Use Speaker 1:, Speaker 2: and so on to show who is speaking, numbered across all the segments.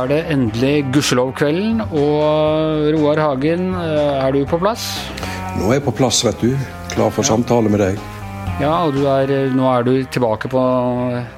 Speaker 1: er det endelig gudskjelov-kvelden, og Roar Hagen, eh, er du på plass?
Speaker 2: Nå er jeg på plass, vet du. Klar for samtale med deg.
Speaker 1: Ja, og er, nå er du tilbake på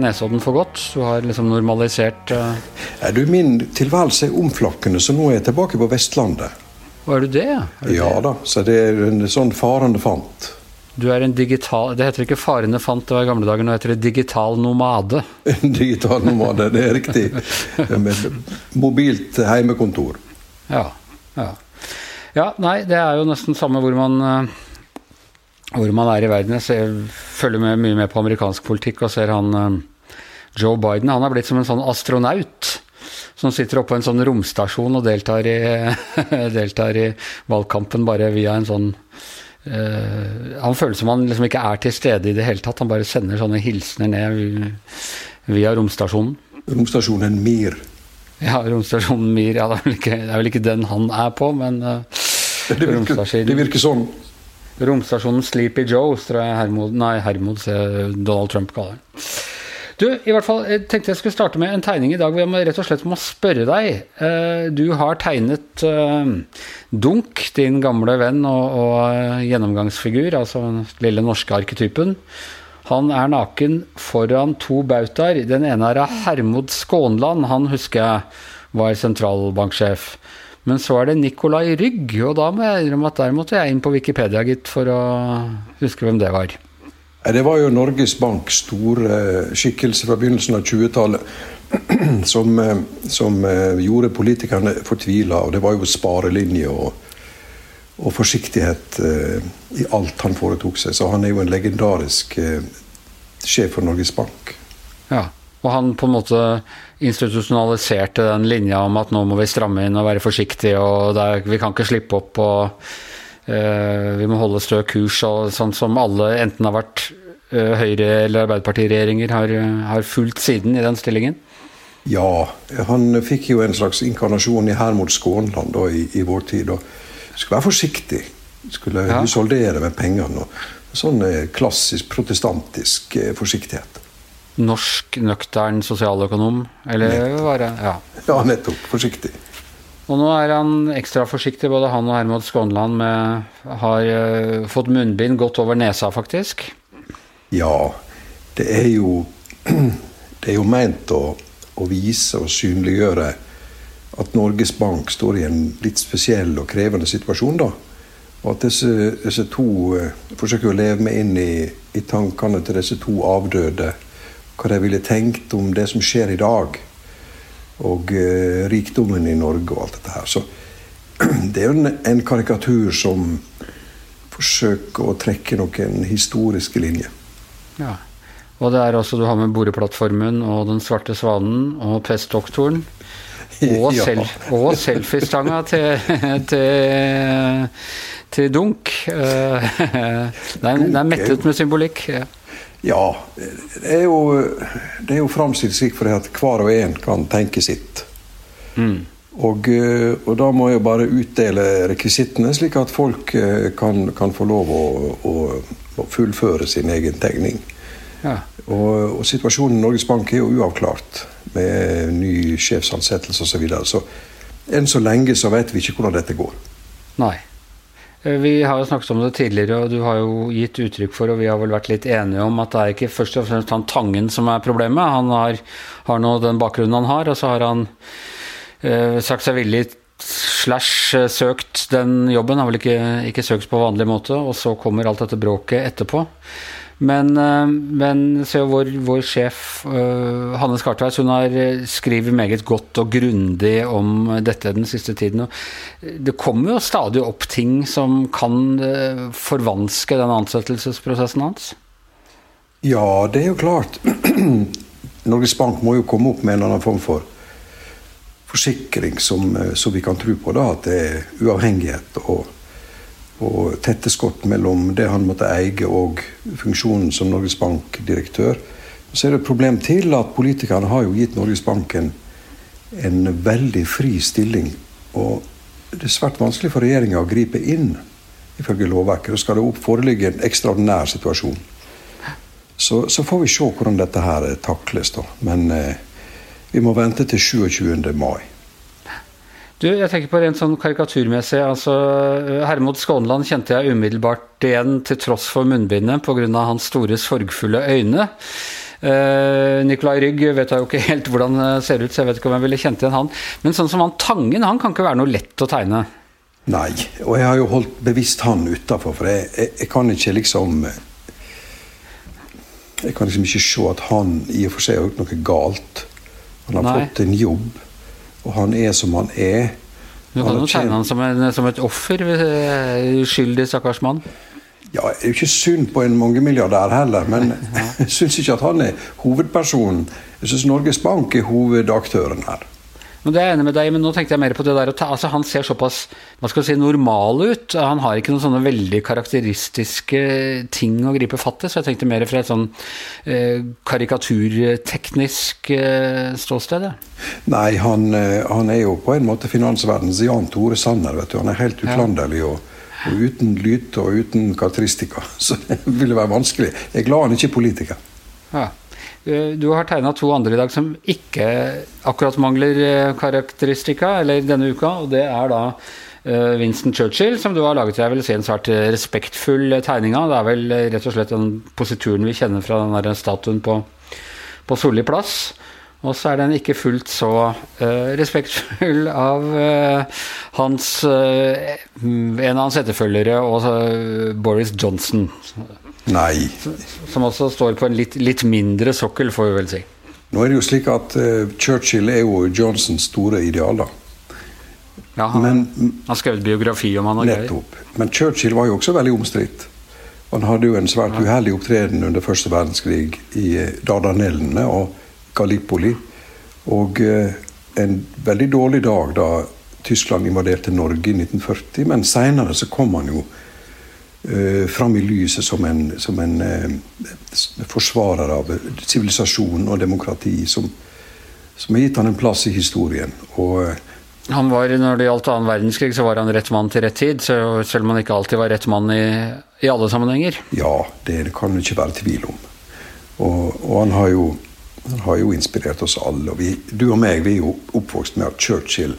Speaker 1: Nesodden for godt? Du har liksom normalisert uh...
Speaker 2: ja, du, Min tilværelse er omflakkende, så nå er jeg tilbake på Vestlandet.
Speaker 1: Og er du det? Er du
Speaker 2: ja
Speaker 1: det?
Speaker 2: da, så det er en sånn farende fant.
Speaker 1: Du er en digital Det heter ikke 'Farene fant det var i gamle dager, nå heter det digital nomade.
Speaker 2: En digital nomade, det er riktig. Med mobilt heimekontor.
Speaker 1: Ja, ja. Ja, nei, det er jo nesten samme hvor man eh, hvor man er i verden. Jeg ser, følger med, mye med på amerikansk politikk og ser han eh, Joe Biden. Han er blitt som en sånn astronaut som sitter oppe på en sånn romstasjon og deltar i, deltar i valgkampen bare via en sånn han føler som han liksom ikke er til stede i det hele tatt. Han bare sender sånne hilsener ned via romstasjonen.
Speaker 2: Romstasjonen Mir.
Speaker 1: Ja, romstasjonen Mir. Ja, det er ikke, er vel ikke den han er på, men uh,
Speaker 2: det, virker, det, virker, sånn.
Speaker 1: Romstasjonen Sleepy Joe, tror jeg Hermod, nei, Hermod Donald Trump kaller den. Du, i hvert fall, jeg tenkte jeg skulle starte med en tegning i dag hvor jeg rett og slett må spørre deg. Eh, du har tegnet eh, Dunk, din gamle venn og, og eh, gjennomgangsfigur, altså den lille norske arketypen. Han er naken foran to bautaer. Den ene er av Hermod Skånland, han husker jeg var sentralbanksjef. Men så er det Nicolai Rygg, og da må jeg innrømme at der måtte jeg inn på Wikipedia, gitt, for å huske hvem det var.
Speaker 2: Det var jo Norges Bank, store eh, skikkelse fra begynnelsen av 20-tallet. Som, eh, som, eh, gjorde politikerne fortvila. Og det var jo sparelinje og, og forsiktighet i alt han foretok seg. Så han er jo en legendarisk sjef for Norges Bank.
Speaker 1: Ja, og han på en måte institusjonaliserte den linja om at nå må vi stramme inn og være forsiktige, og der, vi kan ikke slippe opp. og uh, vi må holde stø kurs, og sånn som alle, enten har vært Høyre- eller Arbeiderpartiregjeringer, har, har fulgt siden i den stillingen?
Speaker 2: Ja, han fikk jo en slags inkarnasjon i Hermod Skånland da, i, i, vår tid. og Skulle være forsiktig. Skulle ja. husholdere med pengene. Sånn eh, klassisk protestantisk forsiktighet.
Speaker 1: Norsk nøktern sosialøkonom? Eller
Speaker 2: nettopp.
Speaker 1: var det Ja,
Speaker 2: ja nettopp. Forsiktig.
Speaker 1: Og nå er han ekstra forsiktig, både han og Hermod Skånland med, har uh, fått munnbind godt over nesa, faktisk.
Speaker 2: Ja, det er jo Det er jo meint å, å vise og synliggjøre at Norges Bank står i en litt spesiell og krevende situasjon, da. Og at disse, disse to uh, forsøker å leve meg inn i, i tankene til disse to avdøde. Hva de ville tenkt om det som skjer i dag og eh, rikdommen i Norge og alt dette her. Så det er jo en, en karikatur som forsøker å trekke noen historiske linjer.
Speaker 1: Ja. Og det er altså du har med boreplattformen og Den svarte svanen og pestdoktoren. Og, ja. self, og selfiestanga til, til, til, Dunk. Eh, det er, det er mettet med symbolikk. Ja.
Speaker 2: Ja, det er jo, det er jo framstilt slik for at hver og en kan tenke sitt. Mm. Og, eh, og, da må jeg bare utdele rekvisittene, slik at folk eh, kan, kan få lov å, å, å, fullføre sin egen tegning. Ja. Og, og, situasjonen i Norges Bank er jo uavklart, med ny sjefsansettelse osv. Så, videre. så enn så lenge så vet vi ikke hvordan dette går.
Speaker 1: Nei. Eh, vi har jo snakket om det tidligere, og du har jo gitt uttrykk for, og vi har vel vært litt enige om, at det er ikke først og fremst han Tangen som er problemet. Han har, har nå den bakgrunnen han har, og så har han eh, sagt seg villig slash eh, søkt den jobben. Har vel ikke, ikke søkt på vanlig måte, og så kommer alt dette bråket etterpå. Men, eh, men se vår, vår sjef uh, Hanne Skartveis hun har skrevet meget godt og grundig om dette den siste tiden. Og det kommer jo stadig opp ting som kan forvanske den ansettelsesprosessen hans?
Speaker 2: Ja, det er jo klart. Norges Bank må jo komme opp med en annen form for forsikring som, som vi kan tro på da, at det er uavhengighet. og og tette skott mellom det han måtte eie og funksjonen som Norges Bank-direktør. Så er det et problem til at politikerne har jo gitt Norges Bank en, en veldig fri stilling. Og det er svært vanskelig for regjeringa å gripe inn, ifølge lovverket. Da skal det foreligge en ekstraordinær situasjon. Så, så, får vi se hvordan dette her takles, da. Men eh, vi må vente til 27. mai.
Speaker 1: Du, jeg tenker på rent sånn karikaturmessig. altså Hermod Skånland kjente jeg umiddelbart igjen til tross for munnbindet pga. hans store, sorgfulle øyne. Uh, Nicolai Rygg vet jeg jo ikke helt hvordan det ser ut, så jeg vet ikke om jeg ville kjent igjen han. Men sånn som han Tangen, han kan ikke være noe lett å tegne?
Speaker 2: Nei, og jeg har jo holdt bevisst han utafor, for jeg, jeg, jeg, kan ikke liksom Jeg kan liksom ikke se at han i og for seg har gjort noe galt. Han har Nei. fått en jobb, og han er som han er.
Speaker 1: Du kan jo tegne han som, en, som et offer, uskyldig stakkars mann.
Speaker 2: Ja, det er jo ikke synd på en mangemilliardær heller, men jeg syns ikke at han er hovedpersonen. Jeg syns Norges Bank er hovedaktøren her.
Speaker 1: Men det er jeg enig med deg men nå tenkte jeg mer på det der ta, altså Han ser såpass hva skal si, normal ut. Han har ikke noen sånne veldig karakteristiske ting å gripe fatt i, så jeg tenkte mer fra et sånn eh, karikaturteknisk eh, ståsted.
Speaker 2: Nei, han, eh, han, er jo på en måte finansverdens Jan Tore Sanner. vet du. Han er helt uklanderlig. og og uten lyte og uten karakteristika. Så det ville være vanskelig. Jeg er glad han ikke er politiker.
Speaker 1: Ja. Eh, du har tegna to andre i dag som ikke akkurat mangler eh, karakteristika, eller denne uka, og det er da eh, Winston Churchill, som du har laget jeg vil si, en svært respektfull tegning av. Det er vel rett og slett den posituren vi kjenner fra den der statuen på, på Solli plass. Og så er den ikke fullt så uh, respektfull av uh, hans, uh, en av hans etterfølgere, og Boris Johnson.
Speaker 2: Nei.
Speaker 1: Som også står på en litt, litt, mindre sokkel, får vi vel si.
Speaker 2: Nå er det jo slik at Churchill er jo Johnsons store ideal, da.
Speaker 1: Ja, han har skrevet biografi om han og
Speaker 2: nettopp. greier. Men Churchill var jo også veldig omstridt. Han hadde jo en svært uheldig opptreden under første verdenskrig i Dardanellene. og Gallipoli. Og eh, en veldig dårlig dag da Tyskland invaderte Norge i 1940. Men seinere så kom han jo eh, fram i lyset som en, som en uh, forsvarer av sivilisasjon og demokrati, som, som har gitt han en plass i historien. Og eh,
Speaker 1: han var, Når det gjaldt annen verdenskrig, så var han rett mann til rett tid. Så selv om han ikke alltid var rett mann i, i alle sammenhenger.
Speaker 2: Ja, det kan det ikke være tvil om. Og, og han har jo han har jo inspirert oss alle. og vi, Du og meg vi er jo oppvokst med at Churchill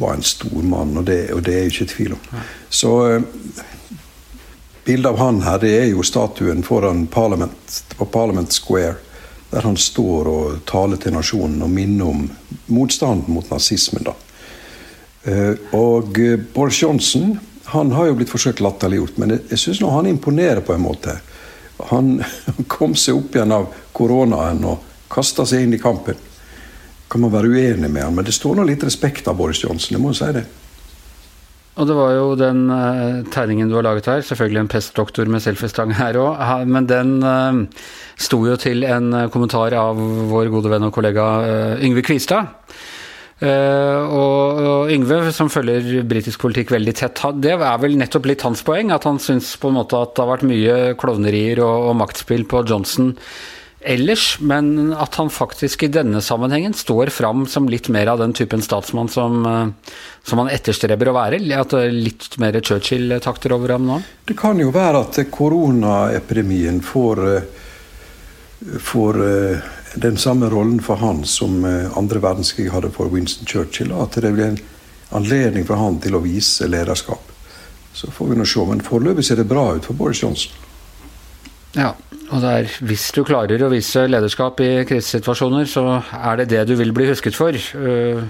Speaker 2: var en stor mann, og det, og det er jo ikke tvil om. Så uh, bildet av han her, det er jo statuen foran Parliament, på Parliament Square. Der han står og taler til nasjonen og minner om motstanden mot nazismen. da. Uh, og uh, Boris Johnson han har jo blitt forsøkt latterliggjort, men jeg, syns han imponerer på en måte. Han kom seg opp igjen av koronaen. og kasta seg inn i kampen. Kan man være uenig med han, men det står nå litt respekt av Boris Johnson. jeg må si det.
Speaker 1: Og det var jo den uh, tegningen du har laget her, selvfølgelig en pestdoktor med selfiestang her òg, men den uh, sto jo til en uh, kommentar av vår gode venn og kollega uh, Yngve Kvistad. Og, og, Yngve, som følger britisk politikk veldig tett, det er vel nettopp litt hans poeng. At han syns på en måte at det har vært mye klovnerier og, og maktspill på Johnson ellers, men at han faktisk i denne sammenhengen står fram som litt mer av den typen statsmann som, eh, som han etterstreber å være? At det er litt mer Churchill-takter over ham nå?
Speaker 2: Det kan jo være at koronaepidemien får, eh, får eh, den samme rollen for han som andre verdenskrig hadde for Winston Churchill. At det blir en anledning for han til å vise lederskap. Så får vi nå se. Men foreløpig ser det bra ut for Boris Johnson.
Speaker 1: Ja, og det er, hvis du klarer å vise lederskap i krisesituasjoner, så er det det du vil bli husket for. Uh,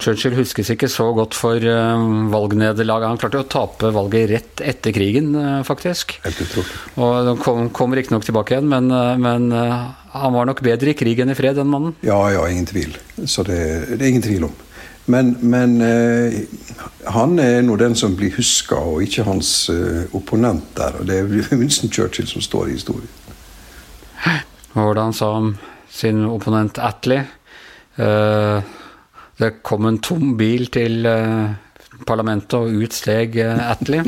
Speaker 1: Churchill huskes ikke så godt for uh, valgnederlaget. Han klarte å tape valget rett etter krigen, uh, faktisk. Og Han kom, kom riktignok tilbake igjen, men, men han var nok bedre i krig enn i fred, den mannen.
Speaker 2: Ja, ja, ingen tvil. Så det, det er ingen tvil om. Men, men eh, han er nå den som blir huska, og ikke hans eh, opponent der. Og det er Winston Churchill som står i historien.
Speaker 1: Han sa om sin opponent Atlee. Eh, det kom en tom bil til eh, parlamentet, og ut steg eh, Atley.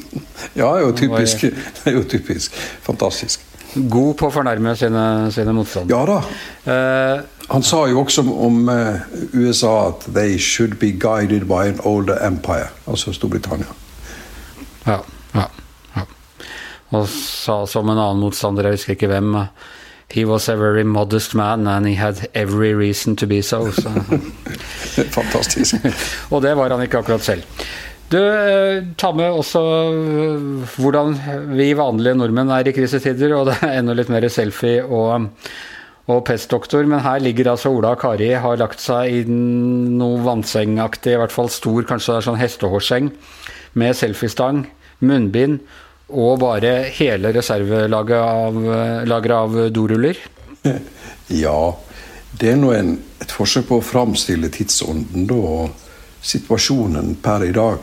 Speaker 2: ja, jo typisk. Det er jo typisk. Fantastisk.
Speaker 1: God på å fornærme sine, sine motstandere.
Speaker 2: Ja da. Han sa jo også om USA at they should be guided by an older empire, altså Storbritannia.
Speaker 1: Ja, ja, ja. Og sa som en annen motstander, jeg husker ikke hvem He was a very modest man and he had every reason to be so. so.
Speaker 2: Fantastisk.
Speaker 1: og det var han ikke akkurat selv. Du, eh, ta med også eh, hvordan vi vanlige nordmenn er i krisetider, og det er enda litt mer selfie og, og pestdoktor. Men her ligger altså Ola og Kari, har lagt seg i noe vannsengaktig, i hvert fall stor, kanskje det er sånn hestehårsseng, med selfiestang, munnbind og bare hele reservelageret av, av doruller.
Speaker 2: Ja, det er nå et forsøk på å framstille tidsånden da, og situasjonen per i dag.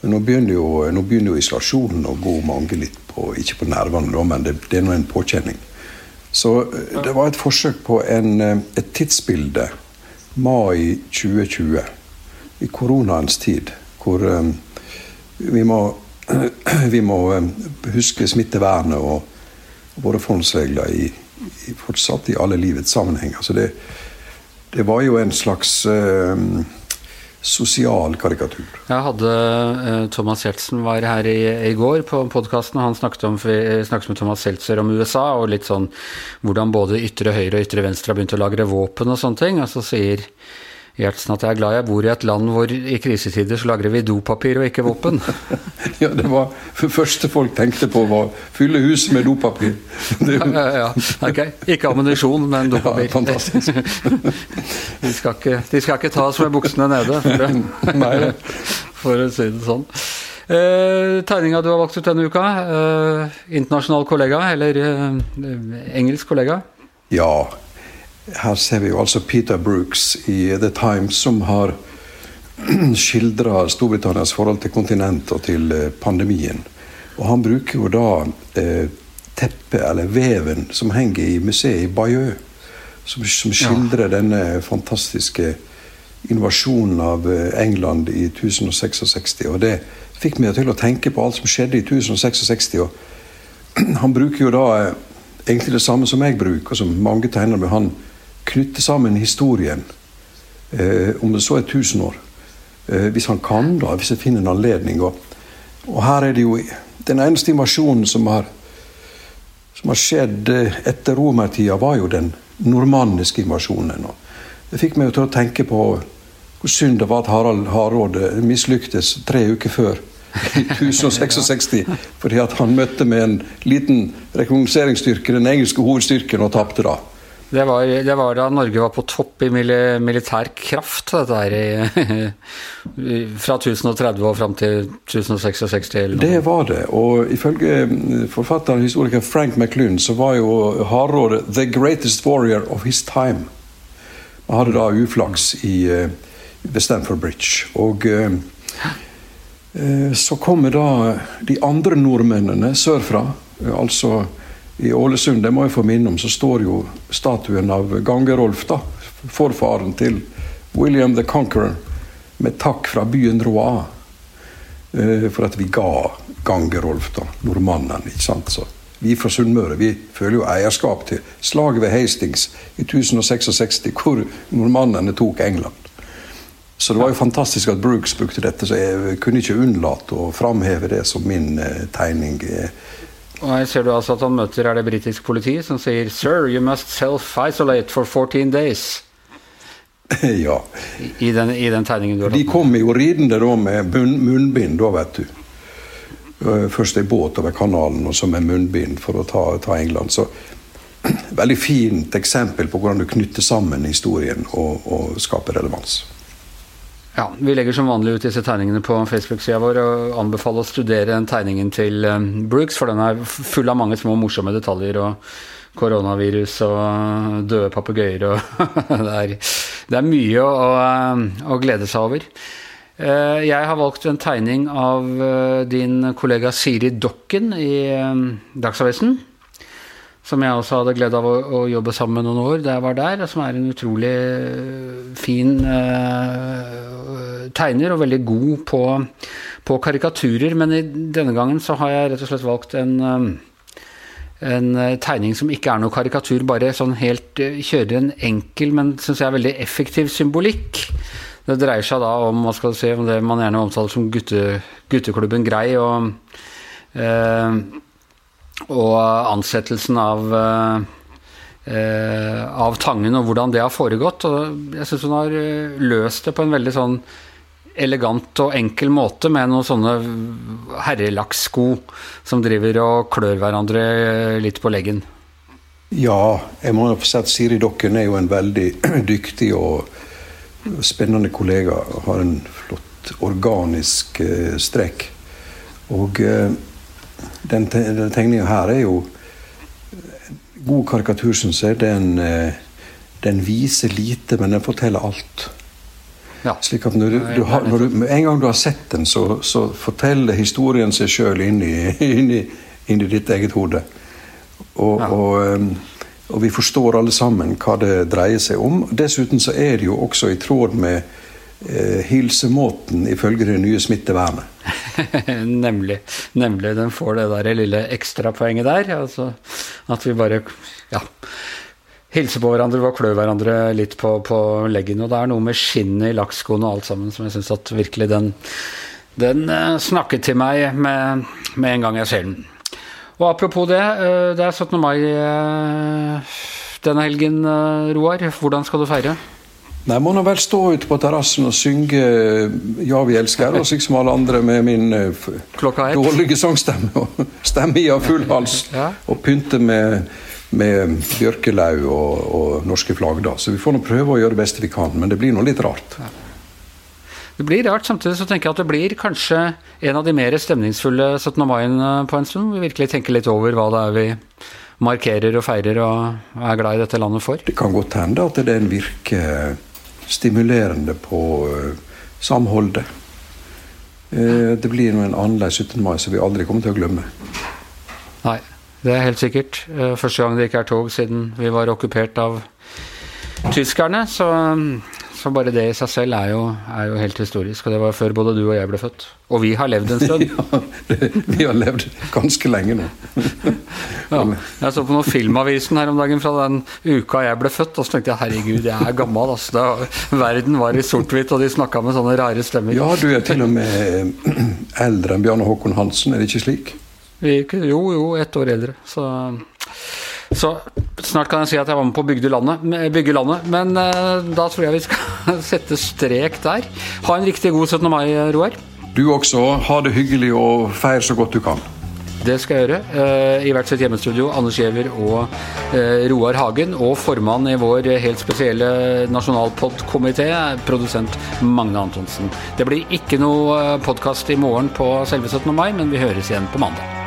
Speaker 2: Men nå begynner jo, nå begynner jo isolasjonen å gå mange litt på Ikke på nervene, men det, det er nå en påkjenning. Så eh, det var et forsøk på en, eh, et tidsbilde. Mai 2020. I koronaens tid. Hvor um, vi må, vi må um, huske smittevernet og våre fondsregler i, i, fortsatt i alle livets sammenhenger. Så det, det var jo en slags eh, sosial karikatur.
Speaker 1: Jeg hadde eh, Thomas Giertsen var her i, i går på podkasten. Han snakket, om, snakket med Thomas Seltzer om USA og litt sånn hvordan både ytre høyre og ytre venstre har begynt å lagre våpen og sånne ting. Og så sier Gjertsen at jeg er glad jeg bor i et land hvor i krisetider så lagrer vi dopapir og ikke våpen.
Speaker 2: ja, det var det første folk tenkte på, var fylle huset med dopapir.
Speaker 1: ja, ja, ja, ok. Ikke ammunisjon, men dopapir.
Speaker 2: Ja, fantastisk.
Speaker 1: de, skal ikke, de, skal ikke, ta oss med buksene nede, for, det, for å si det sånn. Eh, tegninga du har valgt ut denne uka, eh, internasjonal kollega, eller eh, engelsk kollega?
Speaker 2: Ja, her ser vi jo altså Peter Brooks i The Times som har skildra Storbritannias forhold til kontinentet og til eh, pandemien. Og han bruker jo da eh, teppet, eller veven, som henger i museet i Bayeux. Som, som skildrer ja. denne fantastiske invasjonen av eh, England i 1066. Og det fikk meg til å tenke på alt som skjedde i 1066. Og han bruker jo da eh, egentlig det samme som jeg bruker, som mange tegner med. han knytte sammen historien, eh, om det så er 1000 år. Eh, hvis han kan, da, hvis jeg finner en anledning. Og, og, her er det jo Den eneste invasjonen som har, som har skjedd eh, etter romertida, var jo den normanniske invasjonen. Og det fikk meg til å tenke på hvor synd det var at Harald Hardråde mislyktes tre uker før. i 1066, fordi at han møtte med en liten rekognoseringsstyrke, den engelske hovedstyrken, og tapte da.
Speaker 1: Det var, det var, da Norge var på topp i militær kraft, dette her, fra 1030 og fram til 1066.
Speaker 2: Det var det. Og ifølge forfatteren og historiker Frank McLund så var jo Hardråde 'the greatest warrior of his time'. Han hadde da uflaks i, uh, ved Stamford Bridge. Og uh, uh, så kommer da de andre nordmennene sørfra, altså i Ålesund, det må jeg få minne om, så står jo statuen av Gangerolf, da, forfaren til William the Conqueror, med takk fra byen Roa eh, for at vi ga Gangerolf, da, nordmannen. ikke sant, så vi fra Sunnmøre vi føler jo eierskap til slaget ved Hastings i 1066, hvor nordmannene tok England. Så det var jo fantastisk at Brooks brukte dette, så jeg kunne ikke unnlate å framheve det som min eh, tegning.
Speaker 1: Og her ser du altså at han møter er det britisk politi som sier Sir, you must self-isolate for 14 days.
Speaker 2: ja.
Speaker 1: I den, I den, tegningen du har
Speaker 2: tatt De kommer jo ridende da med munn, munnbind, da, vet du. Eh, først ei båt over kanalen, og så med munnbind for å ta, ta England. Så veldig fint eksempel på hvordan du knytter sammen historien og, og skaper relevans.
Speaker 1: Ja, Vi legger som vanlig ut disse tegningene på Facebook-sida vår og anbefaler å studere tegningen til um, Brooks, for den er full av mange små morsomme detaljer. og Koronavirus og døde papegøyer og det, er, det, er, mye å, å, glede seg over. Uh, jeg har valgt en tegning av din kollega Siri Dokken i Dagsavisen som jeg også hadde glede av å, å, jobbe sammen med noen år da jeg var der, som er en utrolig eh, fin eh, tegner og veldig god på, på, karikaturer. Men i denne gangen så har jeg rett og slett valgt en, um, en tegning som ikke er noe karikatur, bare sånn helt kjører en enkel, men syns jeg er veldig effektiv symbolikk. Det dreier seg da om hva skal du si, om det man gjerne omtaler som gutte, gutteklubben Grei. og uh, og ansettelsen av eh, av Tangen og hvordan det har foregått. Og jeg syns hun har eh, løst det på en veldig sånn elegant og enkel måte med noen sånne herrelakssko som driver og klør hverandre litt på leggen.
Speaker 2: Ja, jeg må si at Siri Dokken er jo en veldig dyktig og spennende kollega. Har en flott organisk eh, strekk. Og den, den tegninga her er jo god karikatur, syns jeg. Den, eh, den viser lite, men den forteller alt. Ja. Slik at når du, du har, når du, En gang du har sett den, så, så forteller historien seg sjøl inni, inni, inni, ditt eget hode. Og, ja. og, og, vi forstår alle sammen hva det dreier seg om. Dessuten så er det jo også i tråd med eh, hilsemåten ifølge det nye smittevernet.
Speaker 1: nemlig. Nemlig. Den får det der lille ekstrapoenget der. Altså at vi bare ja, hilser på hverandre og klør hverandre litt på, på, leggen. Og det er noe med skinnet i lakkskoene og alt sammen som jeg syns at virkelig den, den uh, snakket til meg med, med, en gang jeg ser den. Og apropos det, uh, det er 17. mai uh, denne helgen, Roar. Hvordan skal du feire?
Speaker 2: Nei, Må nå vel stå ute på terrassen og synge 'Ja, vi elsker', og slik som alle andre med min dårlige sangstemme og stemme i av full hals, ja. og pynte med med bjørkelau og, og, norske flagg. da. Så vi får nå prøve å gjøre det beste vi kan, men det blir nå litt rart. Ja.
Speaker 1: Det blir rart. Samtidig så tenker jeg at det blir kanskje en av de mer stemningsfulle 17. mai på en stund. Vi virkelig tenker litt over hva det er vi markerer og feirer og er glad i dette landet for.
Speaker 2: Det kan godt hende at det virker stimulerende på eh, samholdet. Eh, det blir en annerledes 17. mai som vi aldri kommer til å glemme.
Speaker 1: Nei. Det er helt sikkert. Eh, første gang det ikke er tog siden vi var okkupert av tyskerne. Så, så bare det i seg selv er jo, er jo, helt historisk. Og det var før både du og jeg ble født. Og vi har levd en stund.
Speaker 2: ja, det, vi har levd ganske lenge nå.
Speaker 1: ja, jeg så på noen Filmavisen her om dagen fra den uka jeg ble født, og så tenkte jeg herregud, jeg er gammel. Altså. Da, verden var i sort-hvitt, og de snakka med sånne rare stemmer.
Speaker 2: Ja, du er til og med eldre enn Bjarne Håkon Hansen, er det ikke slik?
Speaker 1: Jo, jo, ett år eldre. Så, så, snart kan jeg si at jeg var med på å bygge landet. Landet. Men uh, da tror jeg vi skal sette strek der. Ha en riktig god 17. mai, Roar.
Speaker 2: Du også. Ha det hyggelig og feir så godt du kan.
Speaker 1: Det skal jeg gjøre. Uh, I hvert sitt hjemmestudio, Anders Giæver og uh, Roar Hagen. Og formann i vår helt spesielle nasjonalpod-komité, produsent Magne Antonsen. Det blir ikke noe podkast i morgen på selve 17. mai, men vi høres igjen på mandag.